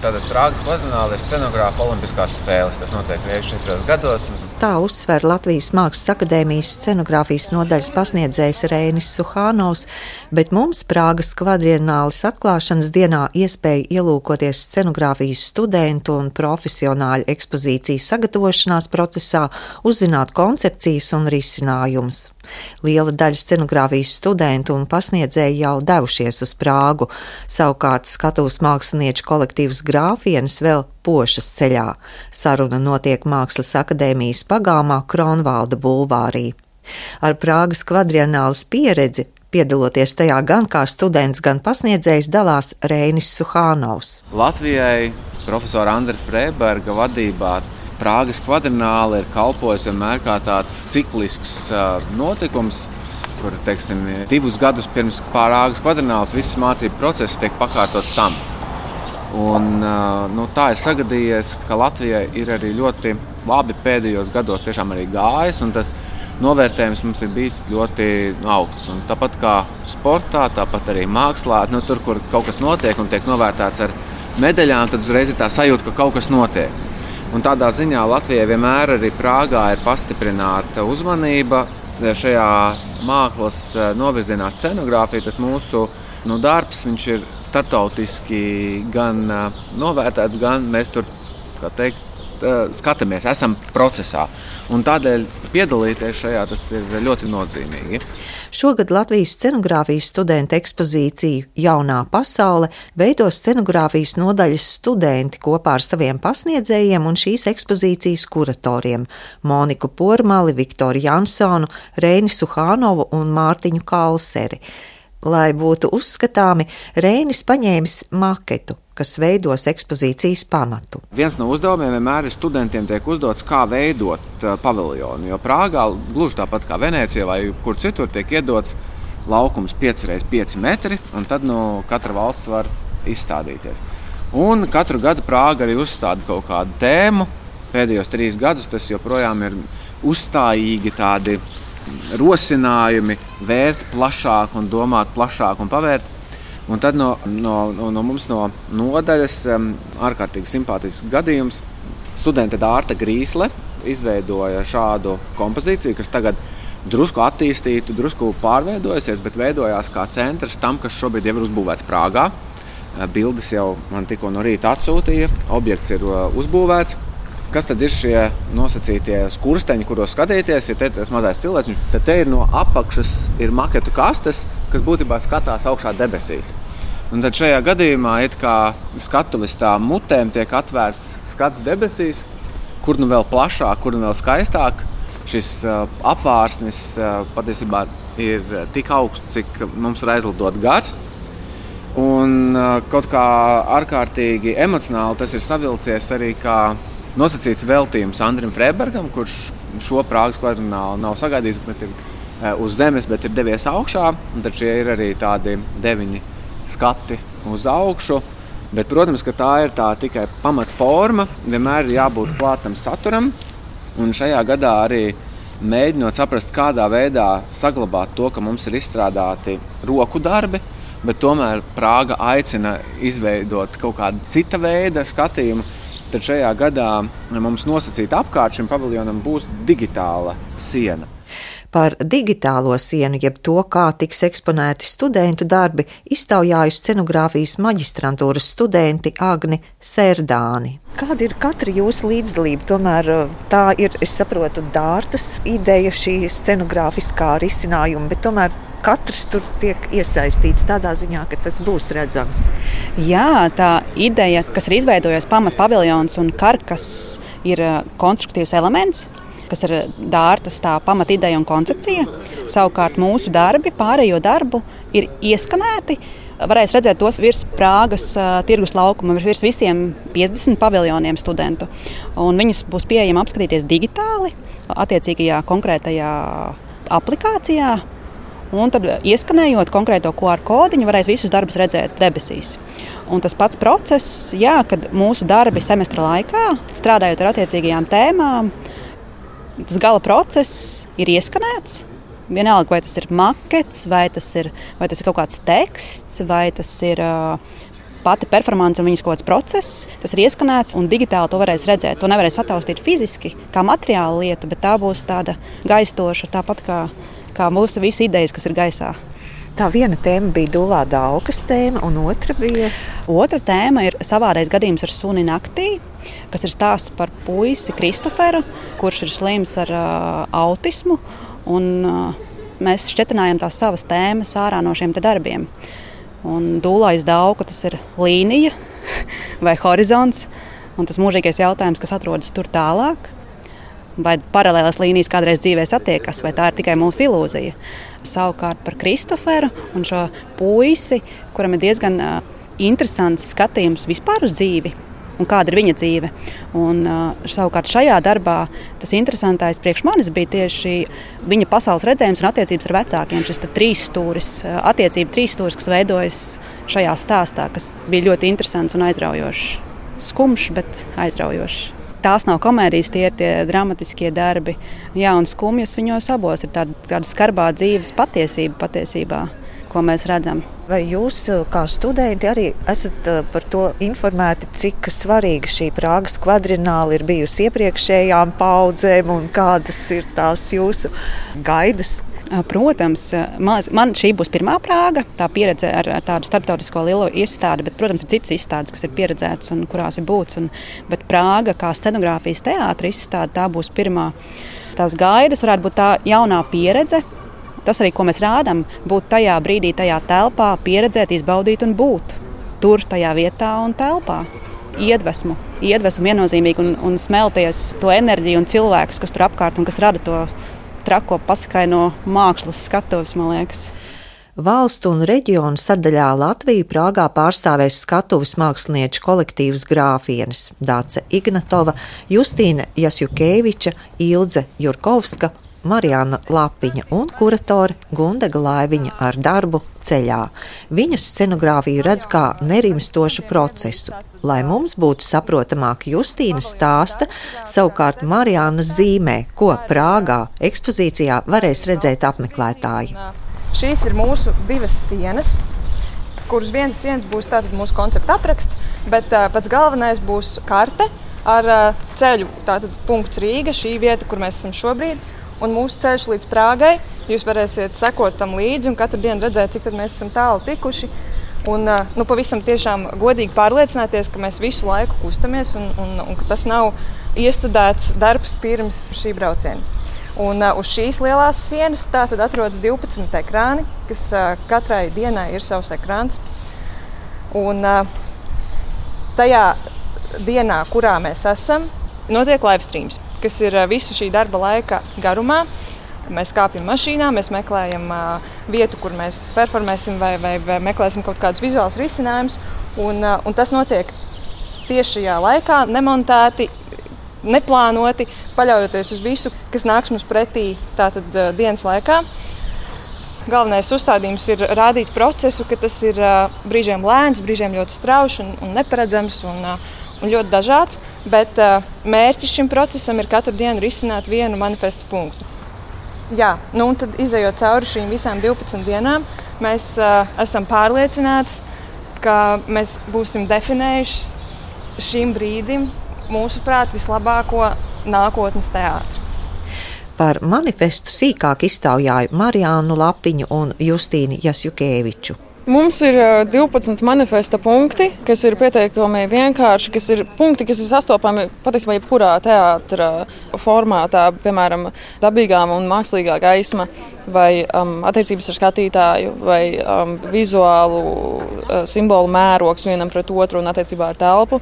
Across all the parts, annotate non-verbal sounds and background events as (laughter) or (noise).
Tātad Prāgas kvadrināla ir scenogrāfa Olimpiskās spēles. Tas notiek reizes četros gados. Tā uzsver Latvijas Mākslas akadēmijas scenogrāfijas nodaļas pasniedzējs Rēnis Suhānovs, bet mums Prāgas kvadrinālas atklāšanas dienā iespēja ielūkoties scenogrāfijas studentu un profesionāļu ekspozīcijas sagatavošanās procesā, uzzināt koncepcijas un risinājumus. Liela daļa scenogrāfijas studentu un pasniedzēju jau devušies uz Prāgu, savukārt skatuves mākslinieču kolektīvs grāfienes vēl pošas ceļā. Saruna notiek Mākslas akadēmijas pagāmā Kronvalda bulvārī. Ar Prāgas kvadrienālas pieredzi Piedaloties tajā gan kā students, gan pasniedzējs, dalās Rēnis Suhānovs. Latvijai profesora Andra Freiberga vadībā Prāgas kvadrināla ir kalpojusi vienmēr kā tāds ciklisks notikums, kur teiksim, divus gadus pirms Prāgas kvadrinālas visas mācību process tiek pakārtots tam. Un, nu, tā ir sagadījies, ka Latvijai ir arī ļoti labi pēdējos gados gājis. Tas novērtējums mums ir bijis ļoti augsts. Un tāpat kā sportā, tāpat arī mākslā, nu, tur, kur kaut kas notiek un tiek novērtēts ar medaļām, tad uzreiz ir tā sajūta, ka kaut kas notiek. Un tādā ziņā Latvijai vienmēr arī Prāgā ir pastiprināta uzmanība šajā mākslas eh, novirzienā scenogrāfija. Tas mūsu nu, darbs ir startautiski gan eh, novērtēts, gan mēs tur teikt, Eh, skatāmies, esam procesā. Un tādēļ piedalīties šajā tas ir ļoti nozīmīgi. Šogad Latvijas scenogrāfijas studenta ekspozīciju Jaunā pasaule veido scenogrāfijas nodaļas studenti kopā ar saviem pasniedzējiem un šīs ekspozīcijas kuratoriem - Moniku Pormali, Viktoru Jansonu, Reini Suhānovu un Mārtiņu Kalseri. Lai būtu uzskatāmi, Rēnis paņēmis maketu, kas veidos ekspozīcijas pamatu. Viens no uzdevumiem vienmēr ir studentiem tiek uzdots, kā veidot uh, paviljonu. Jo Prāgā, gluži tāpat kā Venecijā vai kur citur, tiek iedots laukums 5x5 metri, un tad no katra valsts var izstādīties. Un katru gadu Prāga arī uzstāda kaut kādu tēmu. Pēdējos trīs gadus tas joprojām ir uzstājīgi tādi rosinājumi vērt plašāk un domāt plašāk un pavērt. Un tad no, no, no, no mums no nodaļas um, ārkārtīgi simpātisks gadījums. Studente Dārta Grīsle izveidoja šādu kompozīciju, kas tagad drusku attīstītu, drusku pārveidojusies, bet veidojās kā centrs tam, kas šobrīd ir uzbūvēts Prāgā. Bildes jau man tikko no rīta atsūtīja, objekts ir uh, uzbūvēts. Kas tad ir šie nosacītie skursteņi, kuros skatīties? Ir te, tas mazais cilvēks, tad te ir no apakšas ir maketu kastes, kas būtībā skatās augšā debesīs. Un tad šajā gadījumā it kā skatuves tā mutēm tiek atvērts skats debesīs, kur nu vēl plašāk, kur nu vēl skaistāk. Šis uh, apvārsnis uh, patiesībā ir tik augsts, cik mums ir aizlidot gars. Un kaut kā ārkārtīgi emocionāli tas ir savilcies arī kā nosacīts veltījums Andrim Freibergam, kurš šo Prāgas kvadrinālu nav sagaidījis, ir e, uz zemes, bet ir devies augšā. Tad šie ir arī tādi deviņi skati uz augšu. Bet, protams, ka tā ir tā tikai pamatforma. Vienmēr ir jābūt klātam saturam. Un šajā gadā arī mēģinot saprast, kādā veidā saglabāt to, ka mums ir izstrādāti roku darbi, bet tomēr Prāga aicina izveidot kaut kādu citu veidu skatījumu tad šajā gadā mums nosacīta apkārt šim paviljonam būs digitāla siena. Par digitālo sienu, jeb to, kā tiks eksponēti studentu darbi, iztaujājusi scenogrāfijas maģistrantūras studenti Agni Sērdāni. Kāda ir katra jūsu līdzdalība? Tomēr eh, tā ir, es saprotu, dārtas ideja, šī scenogrāfiskā risinājuma, bet tomēr katrs tur tiek iesaistīts tādā ziņā, ka tas būs redzams. Jā, tā ideja, kas ir izveidojusies pamat paviljons un karkas, ir uh, konstruktīvs elements. Kas ir dārtas tā pamatideja un koncepcija. Savukārt mūsu darbi, pārējo darbu, ir ieskanēti. Varēs redzēt tos virs Prāgas uh, tirgus laukuma, virs visiem 50 paviljoniem studentu. Un viņus būs pieejami apskatīties digitāli, attiecīgajā konkrētajā aplikācijā, Un tad, ieskanējot konkrēto QR kodiņu, varēs visus darbus redzēt debesīs. Un tas pats process, jā, kad mūsu darbi semestra laikā, strādājot ar attiecīgajām tēmām, tas gala process ir ieskanēts. Vienalga, vai tas ir makets, vai tas ir, vai tas ir kaut kāds teksts, vai tas ir uh, pati performance un viņas kaut kāds process, tas ir ieskanēts un digitāli to varēs redzēt. To nevarēs attaustīt fiziski, kā materiālu lietu, bet tā būs tāda gaistoša, tāpat kā, kā mūsu visas idejas, kas ir gaisā. Tā viena tēma bija Dulā Daugas tēma, un otra bija. Otra tēma ir savādais gadījums ar suni naktī, kas ir stāsts par puisi Kristoferu, kurš ir slims ar uh, autismu. Un, uh, mēs šķietinājām tās savas tēmas ārā no šiem darbiem. Un dūlais dauka tas ir līnija (laughs) vai horizons, un tas mūžīgais jautājums, kas atrodas tur tālāk. Vai paralēlās līnijas kādreiz dzīvē satiekas, vai tā ir tikai mūsu ilūzija. Savukārt par Kristoferu un šo puisi, kuram ir diezgan interesants skatījums vispār uz dzīvi un kāda ir viņa dzīve. Un, uh, savukārt šajā darbā tas interesantais priekš manis bija tieši viņa pasaules redzējums un attiecības ar vecākiem. Šis trīs stūris, attiecību trīs stūris, kas veidojas šajā stāstā, kas bija ļoti interesants un aizraujošs. Skumjš, bet aizraujošs. Tās nav komēdijas, tie ir tie dramatiskie darbi. Jā, un skumjas viņos abos ir tāda, tāda skarbā dzīves patiesība patiesībā ko mēs redzam. Vai jūs, eh, kā studenti, arī esat eh, par to informēti, cik svarīga šī Prāgas kvadrināla ir bijusi iepriekšējām paudzēm un kādas ir tās jūsu gaidas? Protams, man, man šī būs pirmā prāga, tā pieredze ar tādu starptautisko lielu izstādi, bet, protams, ir citas izstādes, kas ir pieredzētas un kurās ir būts. Un, bet Prāga kā scenogrāfijas teātris izstāde, tā būs pirmā. Tās gaidas varētu būt tā jaunā pieredze, Tas arī, ko mēs rādām, būt tajā brīdī, tajā telpā, pieredzēt, izbaudīt un būt tur, tajā vietā un telpā. Iedvesmu, iedvesmu viennozīmīgi un, un smelties to enerģiju un cilvēkus, kas tur apkārt un kas rada to trako pasakaino mākslas skatuves, man liekas. Valstu un reģionu sadaļā Latviju Prāgā pārstāvēs skatuves mākslinieču kolektīvs Grāfienes, Dāce Ignatova, Justīna Jasjukēviča, Ilze Jurkovska Marijāna Lapiņa un kuratore Gundega Laiviņa ar darbu ceļā. Viņas scenogrāfiju redz kā nerimstošu procesu. Lai mums būtu saprotamāk, Justīna stāsta, savukārt Marijāna zīmē, ko Prāgā ekspozīcijā varēs redzēt apmeklētāji. Šīs ir mūsu divas sienas, kuras vienas sienas būs mūsu koncepta apraksts, bet uh, pats galvenais būs karte ar uh, ceļu. Tātad punkts Rīga, šī vieta, kur mēs esam šobrīd un mūsu ceļš līdz Prāgai. Jūs varēsiet sekot tam līdzi un katru dienu redzēt, cik mēs esam tālu tikuši. Un nu, pavisam tiešām godīgi pārliecināties, ka mēs visu laiku kustamies un, un, un ka tas nav iestudēts darbs pirms šī brauciena. Un, uh, uz šīs lielās sienas atrodas 12 ekrāni, kas uh, katrai dienai ir savs ekrāns. Un, uh, tajā dienā, kurā mēs esam, notiek live streams kas ir visu šī darba laika garumā. Mēs kāpjam mašīnā, mēs meklējam uh, vietu, kur mēs performēsim vai, vai, vai meklēsim kaut kādus vizuālus risinājumus. Un, uh, un tas notiek tieši šajā laikā, nemontēti, neplānoti, paļaujoties uz visu, kas nāks mums pretī tātad, uh, dienas laikā. Galvenais uzstādījums ir rādīt procesu, ka tas ir uh, brīžiem lēns, brīžiem ļoti strauji un, un neparedzams un, uh, un ļoti dažāds. Bet uh, mērķis šim procesam ir katru dienu risināt vienu manifestu punktu. Jā, nu un tad izējot cauri šīm visām 12 dienām, mēs uh, esam pārliecināti, ka mēs būsim definējuši šim brīdim, mūsuprāt, vislabāko nākotnes teātri. Par manifestu sīkāk iztaujāju Marijānu Lapiņu un Justīnu Jasjukēviču. Mums ir 12 manifesta punkti, kas ir pietiekami vienkārši, kas ir punkti, kas ir sastopami patiesībā jebkurā teātras formātā, piemēram, dabīgā un mākslīgā gaisma vai um, attiecības ar skatītāju, vai um, vizuālu uh, simbolu mērogs vienam pret otru un attiecībā ar telpu.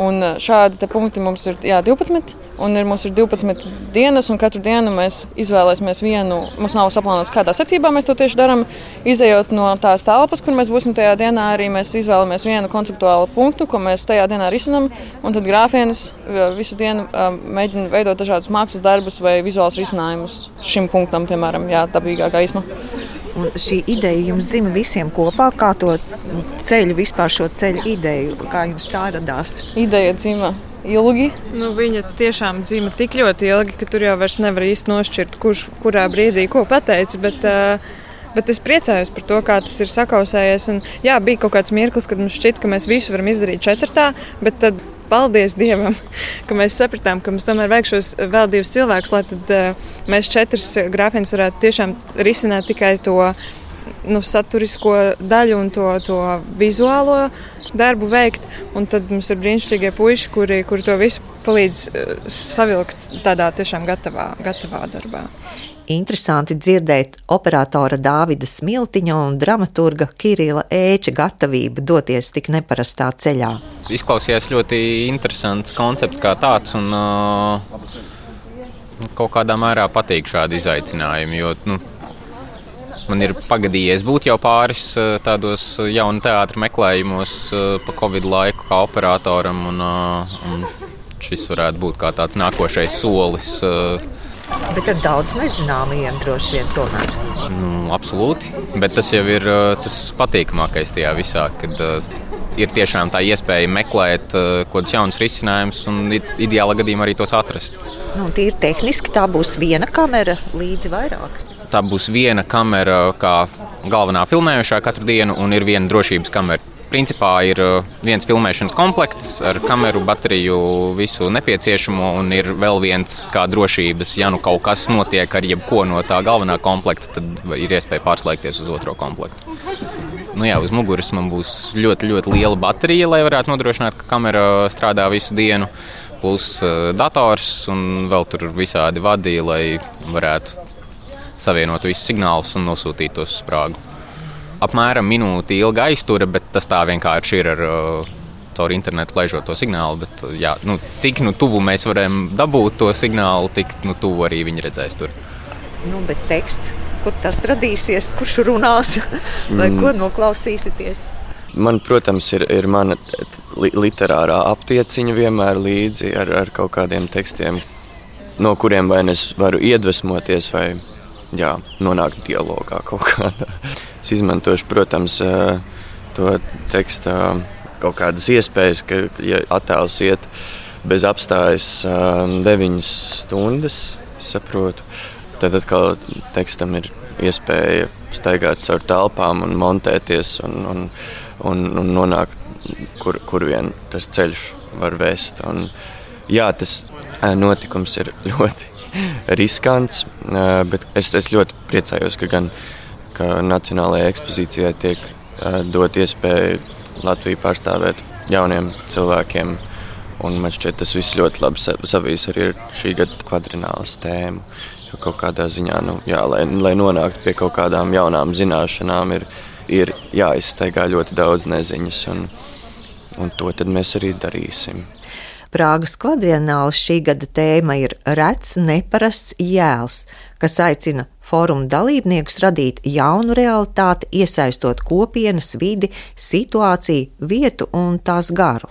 Un uh, šādi punkti mums ir jā, 12, un ir, mums ir 12 dienas, un katru dienu mēs izvēlēsimies vienu. Mums nav saplānots, kādā secībā mēs to tieši darām. Izejot no tās telpas, kur mēs būsim tajā dienā, arī mēs izvēlamies vienu konceptuālu punktu, ko mēs tajā dienā risinām. Un tad grāfienis uh, visu dienu um, mēģina veidot dažādus mākslas darbus vai vizuālus risinājumus šim punktam, piemēram, jā, dabīgā gaisma. Un šī ideja jums dzima visiem kopā, kā to ceļu, vispār šo ceļu ideju, kā jums tā radās? Ideja dzima ilgi. Nu, viņa tiešām dzima tik ļoti ilgi, ka tur jau nevar īsti nošķirt, kurš kurā brīdī ko pateica. Bet, uh, Bet es priecājos par to, kā tas ir sakausējies. Un, jā, bija kaut kāds mirklis, kad mums šķita, ka mēs visu varam izdarīt četrtā, bet tad paldies Dievam, ka mēs sapratām, ka mums tomēr vajag šos vēl divus cilvēkus, lai tad, uh, mēs četras grāfienus varētu tiešām risināt tikai to nu, saturisko daļu un to, to vizuālo darbu veikt. Un tad mums ir brīnišķīgie puiši, kuri, kuri to visu palīdz uh, savilkt tādā tiešām gatavā, gatavā darbā. Interesanti dzirdēt operatora Dāvida Smiltiņa un dramaturga Kirila Ēča gatavību doties tik neparastā ceļā. Izklausījās ļoti interesants koncepts kā tāds. Un, uh, kaut kādā mērā patīk šādi izaicinājumi. Jo, nu, man ir pagadījies būt jau pāris tādos jaunu teātrus meklējumos pa Covid laiku, kā operatoram. Un, un šis varētu būt kā tāds nākošais solis Bet ar daudz nezināmajiem droši vien tomēr. Nu, absolūti. Bet tas jau ir tas patīkamākais tajā visā. Kad, uh, ir tiešām tā iespēja meklēt kaut kādus jaunus risinājumus un ideālā gadījumā arī tos atrast. Nu, Tīri tehniski tā būs viena kamera līdzi vairākas. Tā būs viena kamera, kā galvenā filmējošā katru dienu, un ir viena drošības kamera principā ir uh, viens filmēšanas komplekts ar kameru, bateriju, visu nepieciešamo, un ir vēl viens kā drošības. Ja nu kaut kas notiek ar jebko no tā galvenā komplekta, tad ir iespēja pārslēgties uz otro komplektu. Nu jā, uz muguras man būs ļoti, ļoti liela baterija, lai varētu nodrošināt, ka kamera strādā visu dienu. Plus uh, dators un vēl tur visādi vadi, lai varētu savienot visus signālus un nosūtīt tos uz sprāgu apmēram minūti ilga aiztura, bet tas tā vienkārši ir ar uh, caur internetu laižot to signālu. Bet, uh, jā, nu, cik nu, tuvu mēs varam dabūt to signālu, tik nu, tuvu arī viņi redzēs tur. Nu, bet teksts, kur tas radīsies, kurš runās (laughs) vai mm. ko noklausīsieties? Man, protams, ir, ir mana literārā aptieciņa vienmēr līdzi ar, ar kaut kādiem tekstiem, no kuriem vai nu es varu iedvesmoties vai jā, nonākt dialogā kaut kādā. Es izmantošu, protams, to tekstu kaut kādas iespējas, ka, ja attēls iet bez apstājas deviņas stundas, saprotu, tad atkal tekstam ir iespēja staigāt caur telpām un montēties un, un, un, un nonākt, kur, kur vien tas ceļš var vest. Un, jā, tas notikums ir (laughs) ļoti riskants, bet es, es ļoti priecājos, ka gan ka Nacionālajai ekspozīcijai tiek uh, dot iespēju Latviju pārstāvēt jauniem cilvēkiem. Un man šķiet, tas viss ļoti labi savīs arī ar šī gada kvadrinālas tēmu. Jo kaut kādā ziņā, nu, jā, lai, lai nonāktu pie kaut kādām jaunām zināšanām, ir, ir jāizsteigā ļoti daudz neziņas. Un, un to mēs arī darīsim. Prāgas kvadrienāla šī gada tēma ir rets, neparasts jēls, kas aicina fóruma dalībniekus radīt jaunu realitāti, iesaistot kopienas, vidi, situāciju, vietu un tās garu.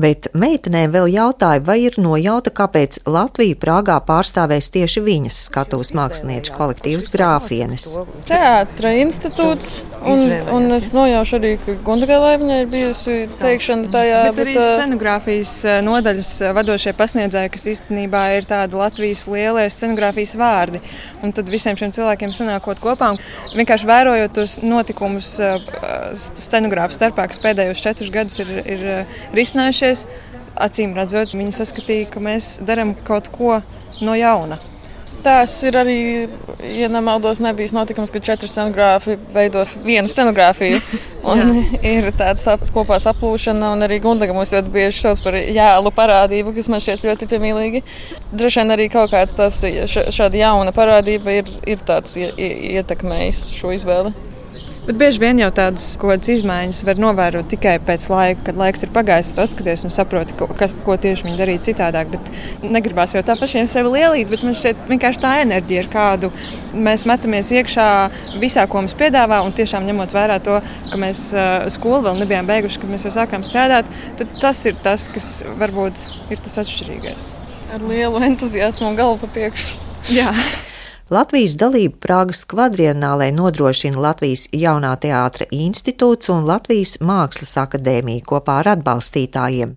Bet meitenēm vēl jautāja, vai ir nojauta, kāpēc Latviju Prāgā pārstāvēs tieši viņas skatuves mākslinieču kolektīvs grāfienes. Teātra institūts, un, un es nojaušu arī, ka Gundagalē viņai ir bijusi teikšana tajā. Bet, bet arī scenogrāfijas nodaļas vadošie pasniedzēji, kas īstenībā ir tādi Latvijas lielie scenogrāfijas vārdi. Un tad visiem šiem cilvēkiem sanākot kopā un vienkārši vērojot tos notikumus scenogrāfu starpā, kas pēdējos četrus gadus ir, ir risinājušies. Acīm redzot, viņi saskatīja, ka mēs darām kaut ko no jauna. Tas ir arī, ja nemaldos, nebijis notikums, ka četri scenogrāfi veido vienu scenogrāfiju. (laughs) Ir tāds kopā saplūšana, un arī Gundaga mums ļoti bieži sauc par jēlu parādību, kas man šķiet ļoti piemīlīgi. Droši vien arī kaut kāds tas, šāda jauna parādība ir, ir tāds ietekmējis šo izvēli. Bet bieži vien jau tādas izmaiņas var novērot tikai pēc laika, kad laiks ir pagājis, tu atskaties un saproti, ko, kas, ko tieši viņi darīja citādāk. Bet negribās jau tā pašiem sevi lielīt, bet man šķiet vienkārši tā enerģija, ar kādu mēs metamies iekšā visā, ko mums piedāvā, un tiešām ņemot vērā to, ka mēs skolu vēl nebijām beiguši, kad mēs jau sākām strādāt, tad tas ir tas, kas varbūt ir tas atšķirīgais. Ar lielu entuziasmu un galvu pa priekšu. Jā. (laughs) Latvijas dalību Prāgas kvadrienālē nodrošina Latvijas jaunā teātra institūts un Latvijas Mākslas akadēmija kopā ar atbalstītājiem.